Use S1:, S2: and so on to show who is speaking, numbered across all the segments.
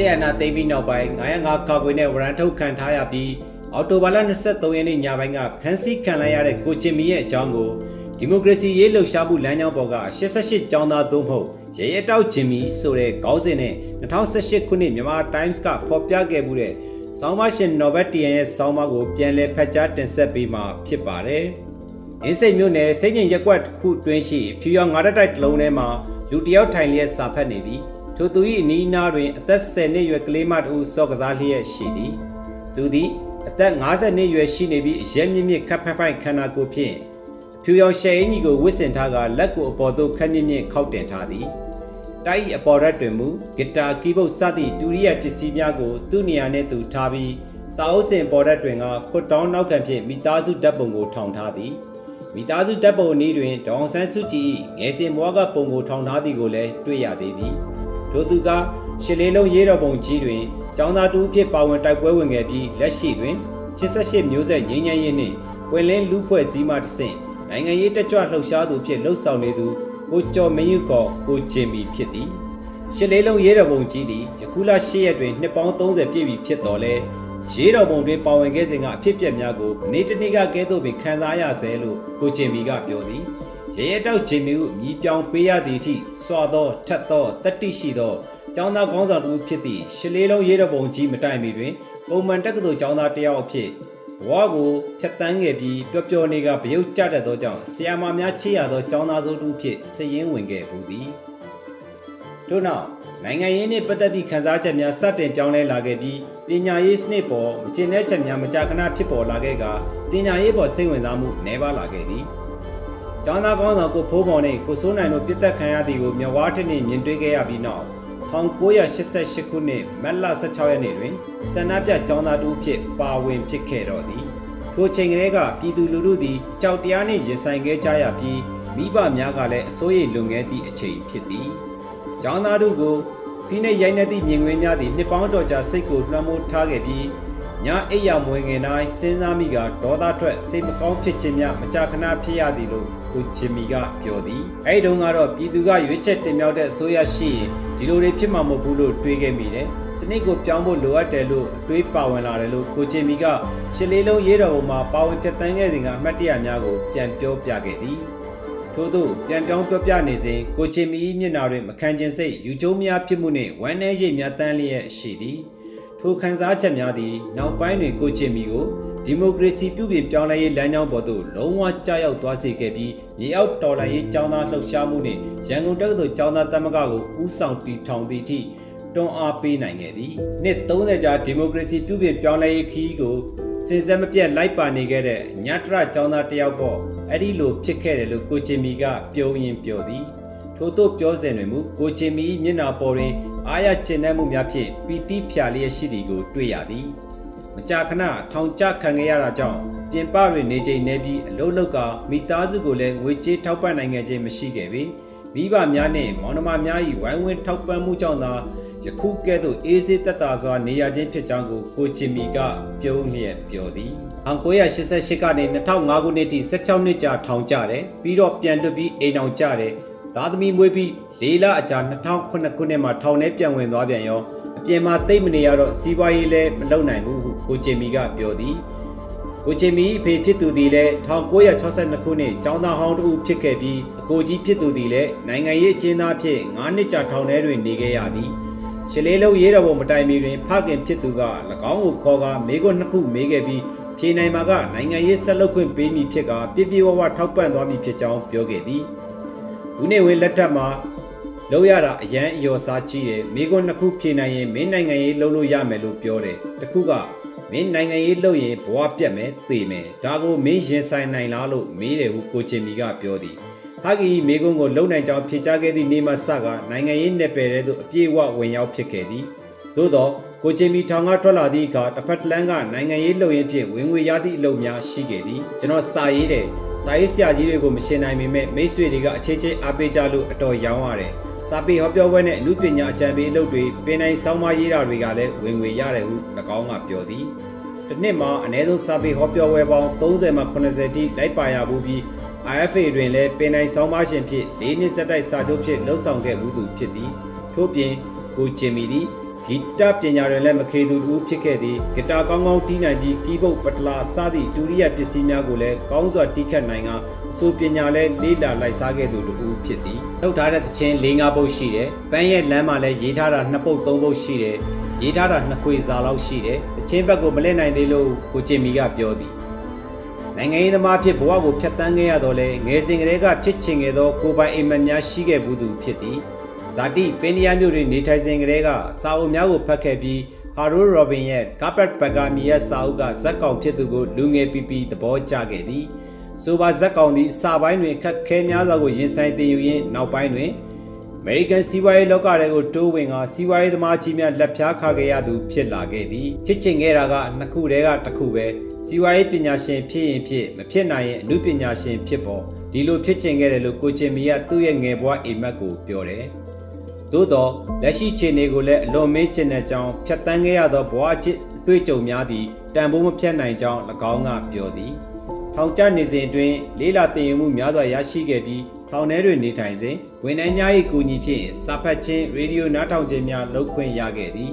S1: ဆေးရနာသိမ်းပြီးနောက်ပိုင်း905ကာကွယ်နဲ့ဝရန်ထုတ်ခံထားရပြီးအော်တိုဘာလ23ရက်နေ့ညပိုင်းကဖမ်းဆီးခံလိုက်ရတဲ့ကိုချင်မီရဲ့အကြောင်းကိုဒီမိုကရေစီရေးလှုပ်ရှားမှုလမ်းကြောင်းပေါ်က88ကျောင်းသားသို့မဟုတ်ရဲရဲတောက်ချင်မီဆိုတဲ့ခေါင်းစဉ်နဲ့2018ခုနှစ်မြန်မာ Times ကဖော်ပြခဲ့မှုတဲ့ဆောင်းပါရှင်နော်ဘတ်တီယန်ရဲ့ဆောင်းပါးကိုပြန်လည်ဖတ်ကြားတင်ဆက်ပေးမှာဖြစ်ပါတယ်။အင်းစိတ်မျိုးနယ်စိတ်ငြိမ်ရက်ကွက်တစ်ခုတွင်းရှိဖြူရောင်ငါးတိုက်တစ်လုံးထဲမှာလူတယောက်ထိုင်လျက်စာဖတ်နေသည်။ ထိုသူ၏အနီးအနားတွင်အသက်10နှစ်ရွယ်ကလေးမတဦးစော့ကစားလျက်ရှိသည်။သူသည်အသက်50နှစ်ရွယ်ရှိနေပြီးအရက်မြင့်မြင့်ခပ်ဖက်ဖိုက်ခန္ဓာကိုယ်ဖြင့်ဖြူရောင်ရှယ်အင်းကြီးကိုဝစ်ဆင်ထားကလက်ကိုအပေါ်သို့ခက်မြင့်မြင့်ခောက်တင်ထားသည်တိုက်အပေါ်ရက်တွင်မူဂီတာကီးဘုတ်စသည့်တူရီယာပစ္စည်းများကိုသူ့နေရာနှင့်သူထားပြီးစာအုပ်စင်ပေါ်ရက်တွင်ကခွတ်တောင်းနောက်ကံဖြင့်မိသားစုဓာတ်ပုံကိုထောင်ထားသည်မိသားစုဓာတ်ပုံအနည်းတွင်ဒေါအောင်ဆန်းစုကြည်ငယ်စဉ်ဘဝကပုံကိုထောင်ထားသည်ကိုလည်းတွေ့ရသေးသည် ထို့သူကရှစ်လေးလုံးရေးတော်ပုံကြီးတွင်ကျောင်းသားတူဖြစ်ပါဝင်တိုက်ပွဲဝင်ခဲ့ပြီးလက်ရှိတွင်88မျိုးဆက်ငင်းငင်းရေးနှင့်ဝယ်လင်းလူဖွဲ့စည်းမှတစ်ဆင့်နိုင်ငံရေးတက်ကြွလှုပ်ရှားသူဖြစ်လှုပ်ဆောင်နေသူကိုကျော်မင်းယူကောကိုဂျင်မီဖြစ်သည်ရှစ်လေးလုံးရေးတော်ပုံကြီးသည်ယခုလ10ရက်တွင်နှစ်ပေါင်း30ပြည့်ပြီဖြစ်တော်လဲရေးတော်ပုံတွင်ပါဝင်ခဲ့စဉ်ကအဖြစ်ပြက်များကိုနေ့တစ်နေ့ကကဲသို့ပင်ခံစားရဆဲလို့ကိုဂျင်မီကပြောသည် ရဲရဲတောက်ဂျင်မီကိုညီပြောင်ပေးရသည့်အထိစွာသောထက်သောတတိရှိသောကျောင်းသားကောင်းဆောင်တူဖြစ်သည့်ရှစ်လေးလုံးရေးတော်ပုံကြီးမတိုင်မီတွင်ပုံမှန်တက္ကသိုလ်ကျောင်းသားတစ်ယောက်အဖြစ်ဘဝကိုဖျက်တမ်းခဲ့ပြီးပျော်ပျော်နေကဗရုတ်ကြတတ်သောကြောင့်ဆီယာမာများချေရသောကျောင်းသားစုတူဖြစ်စည်ရင်ဝင်ခဲ့ဘူးသည်ထို့နောက်နိုင်ငံရေးနှင့်ပတ်သက်သည့်ခန်းစားချက်များစတင်ပြောင်းလဲလာခဲ့ပြီးပညာရေးစနစ်ပေါ်မကျင်တဲ့ချက်များမကြာခဏဖြစ်ပေါ်လာခဲ့ကပညာရေးပေါ်စိတ်ဝင်စားမှုနှဲပါလာခဲ့သည် ကျောင်းသားကောင်းဆောင်ကိုဖိုးပေါ်နှင့်ကိုစိုးနိုင်တို့ပြစ်တက်ခံရသည်ကိုမြဝါးထင်းနှင့်မြင်တွေ့ခဲ့ရပြီးနောက်1988ခုနှစ်မတ်လ16ရက်နေ့တွင်ဆန္ဒပြကျောင်းသားတို့ဖြစ် ပါဝင်ဖြစ်ခဲ့တော်သည်ထိုချိန်ကလေးကပြည်သူလူထုသည်ကြောက်တရားနှင့်ရင်ဆိုင်ခဲ့ကြရပြီးမိဘများကလည်းအစိုးရလွန်ခဲ့သည့်အချိန်ဖြစ်သည်ကျောင်းသားတို့ကိုဖိနှိပ်ရိုက်နှက်သည့်မြင်ကွင်းများသည်နှစ်ပေါင်းတော်ကြာစိတ်ကိုလွှမ်းမိုးထားခဲ့ပြီး ညအိပ်ရမွေငင်တိုင်းစဉ်းစားမိကဒေါသထွက်စိတ်မကောင်းဖြစ်ခြင်းများမကြာခဏဖြစ်ရသည်လို့ကိုဂျင်မီကပြောသည်အဲဒီတုန်းကတော့ပြည်သူကရွေးချက်တင်မြှောက်တဲ့အစိုးရရှိရင်ဒီလိုတွေဖြစ်မှာမဟုတ်ဘူးလို့တွေးခဲ့မိတယ်စနစ်ကိုပြောင်းဖို့လိုအပ်တယ်လို့အတွေးပါဝင်လာတယ်လို့ကိုဂျင်မီကရှစ်လေးလုံးရေးတော်ပုံမှာပါဝင်ဖြတ်တန်းခဲ့စဉ်ကအမှတ်တရများကိုပြန်ပြောပြခဲ့သည်ထို့သောပြန်ပြောင်းပြောပြနေစဉ်ကိုချင်မီမျက်နာတွင်မခံကျင်စိတ်ယူကျုံးများဖြစ်မှုနှင့်ဝမ်းနည်းရိပ်များတန်းလျက်ရှိသည် ထိုခံစားချက်များသည်နောက်ပိုင်းတွင်ကိုချင်မီကိုဒီမိုကရေစီပြုပြင်ပြောင်းလဲရေးလမ်းကြောင်းပေါ်သို့လုံးဝကြာရောက်သွားစေခဲ့ပြီးမြေအောက်တော်လှန်ရေးចောင်းသားလှုပ်ရှားမှုနှင့်ရန်ကုန်တက္ကသိုလ်ចောင်းသားသမဂ္ဂကိုဦးဆောင်တည်ထောင်သည့်အထိတွန်းအားပေးနိုင်ခဲ့သည်နှစ်30ကြာဒီမိုကရေစီပြုပြင်ပြောင်းလဲရေးခီးကိုစင်စက်မပြတ်လိုက်ပါနေခဲ့တဲ့ညတရចောင်းသားတယောက်ပေါ့အဲ့ဒီလိုဖြစ်ခဲ့တယ်လို့ကိုချင်မီကပြောရင်းပြောသည်ထို့သို့ပြောစဉ်တွင်မူကိုချင်မီမျက်နာပေါ်တွင် အားရကျင်တဲ့မှုများဖြင့်ပီတိဖြာလျက်ရှိသည်ကိုတွေ့ရသည်မကြာခဏထောင်ကျခံခဲ့ရတာကြောင့်ပြင်ပတွင်နေချိန်နေပြီးအလုံးလောက်ကမိသားစုကိုလည်းငွေကြေးထောက်ပံ့နိုင်ခဲ့ခြင်းမရှိခဲ့ပေမိဘများနှင့်မောင်နှမများ၏ဝိုင်းဝန်းထောက်ပံ့မှုကြောင့်သာယခုကဲ့သို့အေးဆေးသက်သာစွာနေရခြင်းဖြစ်ကြောင်းကိုကိုချင်မီကပြုံးလျက်ပြောသည်1988ကနေ2005ခုနှစ်ထိ16နှစ်ကြာထောင်ကျတယ်ပြီးတော့ပြန်လွတ်ပြီးအိမ်အောင်ကျတယ် သားသမီးမွေးပြီး၄လအကြာ2009ခုနှစ်မှာထောင်ထဲပြန်ဝင်သွားပြန်ရောအပြင်မှာတိတ်မနေရတော့စီးပွားရေးလည်းမလုပ်နိုင်ဘူးဟုကိုချင်မီကပြောသည်ကိုချင်မီအဖေဖြစ်သူသည်လည်း1962ခုနှစ်ကျောင်းသားဟောင်းတူဖြစ်ခဲ့ပြီးအကိုကြီးဖြစ်သူသည်လည်းနိုင်ငံရေးအကျဉ်းသားဖြစ်9နှစ်ကြာထောင်ထဲတွင်နေခဲ့ရသည်ရှလေးလုံးရေးတော်ပုံမတိုင်မီတွင်ဖခင်ဖြစ်သူက၎င်းကိုခေါ်ကာမိခွန်းနှစ်ခုမေးခဲ့ပြီးဖြေနိုင်မှာကနိုင်ငံရေးဆက်လုပ်ခွင့်ပေးမည်ဖြစ်ကပြပြဝဝထောက်ပံ့သွားမည်ဖြစ်ကြောင်းပြောခဲ့သည် ဦးနေဝင်းလက်ထက်မှာလောက်ရတာအရန်အယော်စားကြီးတယ်မိခွန်းနှစ်ခုဖြေနိုင်ရင်မင်းနိုင်ငံရေးလုပ်လို့ရမယ်လို့ပြောတယ်တခုကမင်းနိုင်ငံရေးလုပ်ရင်ဘဝပြတ်မယ်သေမယ်ဒါကိုမင်းရင်ဆိုင်နိုင်လားလို့မေးတယ်ဟုကိုချင်မီကပြောသည်ဟာဂီမေကွန်းကိုလုံနိုင်ကြောင်းဖြေချခဲ့သည့်နေ့မှစကနိုင်ငံရေးနယ်ပယ်ထဲသို့အပြည့်အဝဝင်ရောက်ဖြစ်ခဲ့သည်သို့သော ကိုချင်မီထောင်ကထွက်လာသည့်အခါတစ်ဖက်တလန်းကနိုင်ငံရေးလှုပ်ရင်းဖြင့်ဝင်ငွေရသည့်အလုပ်များရှိခဲ့သည်ကျွန်တော်စာရေးတယ်စာရေးဆရာကြီးတွေကိုမရှင်းနိုင်ပေမဲ့မိတ်ဆွေတွေကအခြေချင်းအားပေးကြလို့အတော်ရောင်းရတယ်စာပေဟောပြောပွဲနဲ့အမှုပညာအကြံပေးအလုပ်တွေပင်နိုင်ဆောင်းပါးရေးတာတွေကလည်းဝင်ငွေရတယ်ဟု၎င်းကပြောသည်တစ်နှစ်မှာအနည်းဆုံးစာပေဟောပြောပွဲပေါင်း30မှ80တိလိုက်ပါရဘူးပြီး IFA တွင်လည်းပင်နိုင်ဆောင်းပါးရှင်ဖြစ်၄နှစ်ဆက်တိုက်စာချုပ်ဖြစ်လှုပ်ဆောင်ခဲ့မှုသူဖြစ်သည်ထို့ပြင်ကိုဂျင်မီသည် ဂီတပညာတွင်လည်းမခေသူတူဖြစ်ခဲ့သည်ဂီတာကောင်းကောင်းတီးနိုင်ပြီးကီးဘုတ်ပတလာစသည့်ဒုတိယပစ္စည်းများကိုလည်းကောင်းစွာတီးခတ်နိုင်ကအဆိုပညာလည်းလေးလာလိုက်စားခဲ့သူတူဖြစ်သည်ထုတ်ထားတဲ့သချင်း၄၅ပုတ်ရှိတယ်ပန်းရဲ့လမ်းမှာလည်းရေးထားတာ2ပုတ်3ပုတ်ရှိတယ်ရေးထားတာ2ခွေစာလောက်ရှိတယ်အချင်းဘက်ကိုမလဲနိုင်သေးလို့ကိုကျင်မီကပြောသည်နိုင်ငံရေးသမားဖြစ်ဘဝကိုဖျက်ဆီးခဲ့ရတော့လေငယ်စဉ်ကတည်းကဖြစ်ချင်ခဲ့သောကိုပိုင်အိမ်မက်များရှိခဲ့ဘူးသူဖြစ်သည် ဇာတိပင်နီယာမျိုးတွင်နေထိုင်စဉ်ကတည်းကစာအုပ်များကိုဖတ်ခဲ့ပြီးဟာရိုရောဘင်ရဲ့ Carpet Bagami ရဲ့စာအုပ်ကဇက်ကောင်ဖြစ်သူကိုလူငယ်ပီပီသဘောကျခဲ့သည်ဆိုပါဇက်ကောင်သည်စာပိုင်းတွင်ခက်ခဲများစွာကိုရင်ဆိုင်တင်ယူရင်းနောက်ပိုင်းတွင်အမေရိကန်စီးပွားရေးလောကတွေကိုတိုးဝင်ကစီးပွားရေးသမားကြီးများလက်ဖြားခါခဲ့ရသူဖြစ်လာခဲ့သည်ဖြစ်ချင်ခဲ့တာကနှစ်ခုတည်းကတစ်ခုပဲစီးပွားရေးပညာရှင်ဖြစ်ရင်ဖြစ်မဖြစ်နိုင်ရင်အမှုပညာရှင်ဖြစ်ပေါ်ဒီလိုဖြစ်ချင်ခဲ့တယ်လို့ကိုချင်မီကသူ့ရဲ့ငယ်ဘဝအိမ်မက်ကိုပြောတယ် သို့တော့လက်ရှိခြေနေကိုလည်းအလွန်မေးချင်တဲ့ကြောင်းဖြတ်တန်းခဲ့ရသောဘဝချစ်အတွေ့အကြုံများသည့်တန်ဖိုးမဖြတ်နိုင်ကြောင်း၎င်းကပြောသည်ထောင်ကျနေစဉ်အတွင်းလေးလာတင်ယူမှုများစွာရရှိခဲ့ပြီးထောင်ထဲတွင်နေထိုင်စဉ်ဝန်ထမ်းများ၏ကူညီဖြင့်စာဖတ်ခြင်းရေဒီယိုနားထောင်ခြင်းများလုပ်ခွင့်ရခဲ့သည်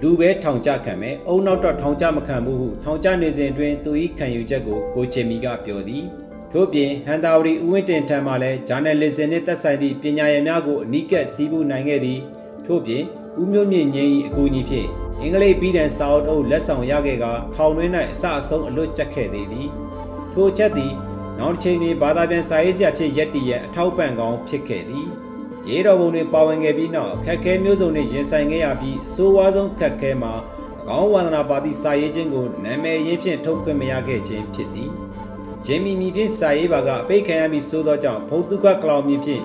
S1: လူပဲထောင်ကျခံမယ်အုံနောက်တော့ထောင်ကျမခံဘူးဟုထောင်ကျနေစဉ်အတွင်းသူ၏ခံယူချက်ကိုကိုချင်မီကပြောသည် ထို့ပြင်ဟန်တာဝရီဦးဝင်းတင်ထံမှလည်းဂျာနယ်လစ်စင်နှင့်သက်ဆိုင်သည့်ပညာရည်များကိုအနီးကပ်စီးပူးနိုင်ခဲ့သည်ထို့ပြင်ဦးမျိုးမြင့်ငင်း၏အကူအညီဖြင့်အင်္ဂလိပ်ပြည်တန်စာအုပ်လက်ဆောင်ရခဲ့ကထောင်တွင်း၌အစအဆုံးအလွတ်ကျက်ခဲ့သေးသည်ထိုချက်သည်နောက်တစ်ချိန်တွင်ဘာသာပြန်စာရေးဆရာဖြစ်ရက်တီရဲ့အထောက်ပံ့ကောင်းဖြစ်ခဲ့သည်ရေတော်ပုံတွင်ပါဝင်ခဲ့ပြီးနောက်အခက်ခဲမျိုးစုံနှင့်ရင်ဆိုင်ခဲ့ရပြီးအဆိုးဝါးဆုံးခက်ခဲမှာအကောင်းဝါဒနာပါသည့်စာရေးခြင်းကိုနာမည်ရင်းဖြင့်ထုတ်ခွင့်မရခဲ့ခြင်းဖြစ်သည် ဂျင်မီမီဖြင့်စာရေးပါကအပိတ်ခံရပြီးစိုးသောကြောင့်ဘုတ်တုကကလောင်မီဖြင့်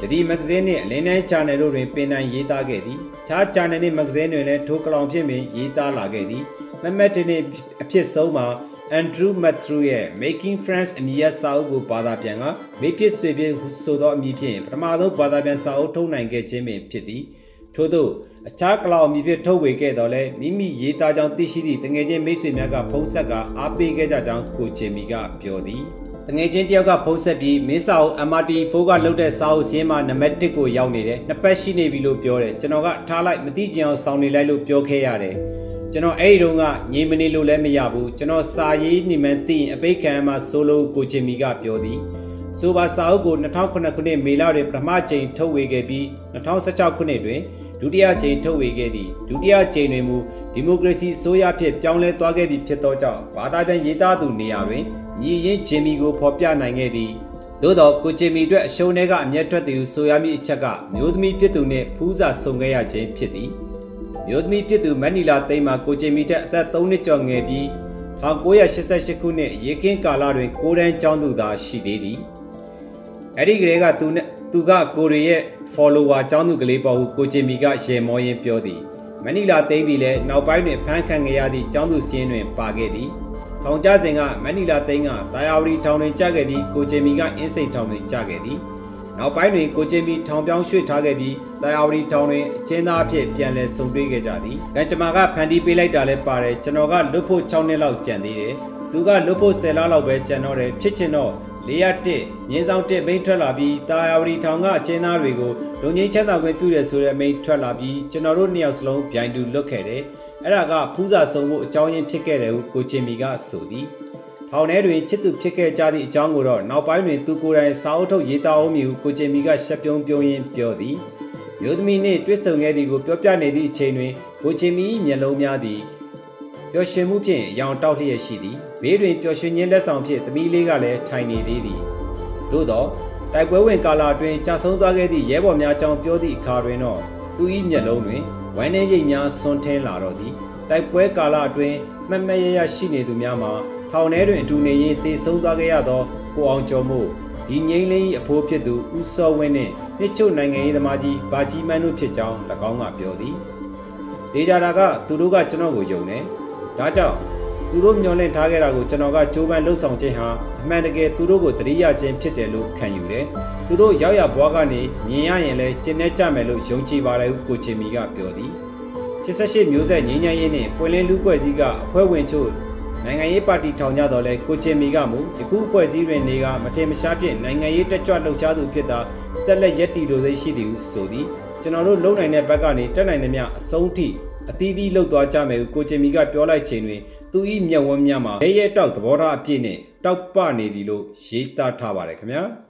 S1: ယတိမဂဇင်းနှင့်အလင်းတန်းချာနယ်တို့တွင်ပင်တိုင်းရေးသားခဲ့သည်ခြားချာနယ်နှင့်မဂဇင်းတွင်လည်းထိုကလောင်ဖြင့်ပင်ရေးသားလာခဲ့သည်မမတ်တင်အဖြစ်ဆုံးမှာ Andrew Matthew ရဲ့ Making Friends အမည်ရစာအုပ်ကိုဘာသာပြန်ကမိဖြစ်ဆွေဖြစ်ဆိုသောအမည်ဖြင့်ပထမဆုံးဘာသာပြန်စာအုပ်ထုတ်နိုင်ခဲ့ခြင်းပင်ဖြစ်သည်ထို့သော အခြားကလောင်အမည်ဖြင့်ထုတ်ဝေခဲ့တော်လဲမိမိရေးသားကြောင်းသိရှိသည့်တငယ်ချင်းမိတ်ဆွေများကဖုံးဆက်ကအားပေးခဲ့ကြကြောင်းကိုချေမီကပြောသည်တငယ်ချင်းတယောက်ကဖုံးဆက်ပြီးမင်းစာအုပ် MRT4 ကလုတ်တဲ့စာအုပ်စင်းမှာနံပါတ်1ကိုရောက်နေတယ်နှစ်ပတ်ရှိနေပြီလို့ပြောတယ်ကျွန်တော်ကထားလိုက်မသိကြအောင်စောင်းနေလိုက်လို့ပြောခဲ့ရတယ်ကျွန်တော်အဲ့ဒီတုန်းကငြိမ်မနေလို့လည်းမရဘူးကျွန်တော်စာရေးနေမှန်းသိရင်အပိတ်ခံမှာဆိုလိုကိုချင်မီကပြောသည်ဆိုပါစာအုပ်ကို2009ခုနှစ်မေလတွင်ပထမကြိမ်ထုတ်ဝေခဲ့ပြီး2016ခုနှစ်တွင် ဒုတိယကြိမ်ထုတ်ဝေခဲ့သည်ဒုတိယကြိမ်တွင်မူဒီမိုကရေစီဆိုရဖြစ်ပြောင်းလဲသွားခဲ့ပြီဖြစ်သောကြောင့်ဘာသာပြန်ရေးသားသူနေရာတွင်ညီရင်ဂျင်မီကိုဖော်ပြနိုင်ခဲ့သည်သို့တော့ကိုဂျင်မီအတွက်အရှုံးတွေကအမျက်ထွက်သည်ဟုဆိုရမည့်အချက်ကမျိုးသမီးဖြစ်သူနှင့်ဖူးစာဆုံခဲ့ရခြင်းဖြစ်သည်မျိုးသမီးဖြစ်သူမက်နီလာသိမ်းမှာကိုဂျင်မီတက်အသက်3နှစ်ကျော်ငယ်ပြီး1988ခုနှစ်ရေကင်းကာလတွင်ကိုရန်ကျောင်းသူသာရှိသေးသည်အဲ့ဒီကလေးကသူနဲ့ သူကကိုရီရဲ့ follower ကျောင်းသူကလေးပေါ့ဟုကိုဂျင်မီကရေမောရင်းပြောသည်မနီလာသိန်းသည်လည်းနောက်ပိုင်းတွင်ဖမ်းခံခဲ့ရသည့်ကျောင်းသူစင်းတွင်ပါခဲ့သည်ထောင်ကျစဉ်ကမနီလာသိန်းကတာယာဝတီထောင်တွင်ကြာခဲ့ပြီးကိုဂျင်မီကအင်းစိတ်ထောင်တွင်ကြာခဲ့သည်နောက်ပိုင်းတွင်ကိုဂျင်မီထောင်ပြောင်းရွှေ့ထားခဲ့ပြီးတာယာဝတီထောင်တွင်အကျဉ်းသားအဖြစ်ပြန်လည်ဆုံတွေ့ခဲ့ကြသည်။ကံကြမ္မာကဖန်တီးပေးလိုက်တာလည်းပါတယ်ကျွန်တော်ကလွတ်ဖို့6နှစ်လောက်ကြံသေးတယ်။သူကလွတ်ဖို့10လလောက်ပဲကြံတော့တယ်ဖြစ်ချင်တော့ ၄ရတစ်ငင်းဆောင်တစ်မိန်ထွက်လာပြီးတာယာဝတီထောင်ကအကျဉ်းသားတွေကိုလုံငင်းချမ်းသာခွင့်ပြုတယ်ဆိုတဲ့မိန်ထွက်လာပြီးကျွန်တော်တို့နှစ်ယောက်စလုံးဗျိုင်တူလွတ်ခဲ့တယ်အဲ့ဒါကဖူးစာဆုံးဖို့အကြောင်းရင်းဖြစ်ခဲ့တယ်ဟုကိုချင်မီကဆိုသည်ထောင်ထဲတွင်ချစ်သူဖြစ်ခဲ့ကြသည့်အကြောင်းကိုတော့နောက်ပိုင်းတွင်သူကိုယ်တိုင်စာအုပ်ထုတ်ရေးသားအောင်မည်ဟုကိုချင်မီကရှက်ပြုံးပြုံးရင်းပြောသည်မျိုးသမီးနှင့်တွေ့ဆုံခဲ့သည်ကိုပြောပြနေသည့်အချိန်တွင်ကိုချင်မီမျက်လုံးများသည်ပျော် ရွှင်မှုဖြင့်ရောင်တောက်လျက်ရှိသည်ဘေးတွင်ပျော်ရွှင်ခြင်းလက်ဆောင်ဖြင့်သမီးလေးကလည်းထိုင်နေသေးသည်သို့သောတိုက်ပွဲဝင်ကာလအတွင်းကြာဆုံးသွားခဲ့သည့်ရဲဘော်များကြောင့်ပြောသည့်အခါတွင်တော့သူ၏မျက်လုံးတွင်ဝမ်းနည်းရိပ်များဆွန်းထင်းလာတော့သည်တိုက်ပွဲကာလအတွင်းမှတ်မှတ်ရရရှိနေသူများမှာထောင်ထဲတွင်အတူနေရင်တေဆုံးသွားခဲ့ရသောကိုအောင်ကျော်မို့ဒီငိမ့်လင်း၏အဖိုးဖြစ်သူဦးစောဝင်းနှင့်နှစ်ချုပ်နိုင်ငံရေးသမားကြီးဘာကြီးမန်းတို့ဖြစ်ကြောင်း၎င်းကပြောသည်ဒေကြတာကသူတို့ကကျွန်တော်ကိုယုံတယ် ဒါကြောင့်သူတို့မျှော်လင့်ထားခဲ့တာကိုကျွန်တော်ကကြိုးပမ်းလှုပ်ဆောင်ခြင်းဟာအမှန်တကယ်သူတို့ကိုတရိယာခြင်းဖြစ်တယ်လို့ခံယူတယ်။သူတို့ရောက်ရဘွားကနေမြင်ရရင်လည်းကျင့်နေကြမယ်လို့ယုံကြည်ပါတယ်ဟုကိုချင်မီကပြောသည်။88မျိုးဆက်ငင်းညမ်းရေးနဲ့ပွင့်လင်းလူ့ဖွဲ့စည်းကအဖွဲ့ဝင်ချို့နိုင်ငံရေးပါတီထောင်ကြတော့လဲကိုချင်မီကမူယခုအဖွဲ့စည်းတွင်နေကမထေမရှားဖြင့်နိုင်ငံရေးတက်ကြွလှုပ်ရှားသူဖြစ်တာဆက်လက်ရည်တည်လိုသိရှိသည်ဟုဆိုသည်ကျွန်တော်တို့လုံနိုင်တဲ့ဘက်ကနေတက်နိုင်သမျှအဆုံးထိ အသီးသီးလှုပ်သွားကြမယ်ဟုကိုချင်မီကပြောလိုက်ချိန်တွင်သူ၏မျက်ဝန်းများမှာရဲရဲတောက်သဘောထားအပြည့်နဲ့တောက်ပနေသည်လို့ရေးသားထားပါတယ်ခင်ဗျာ။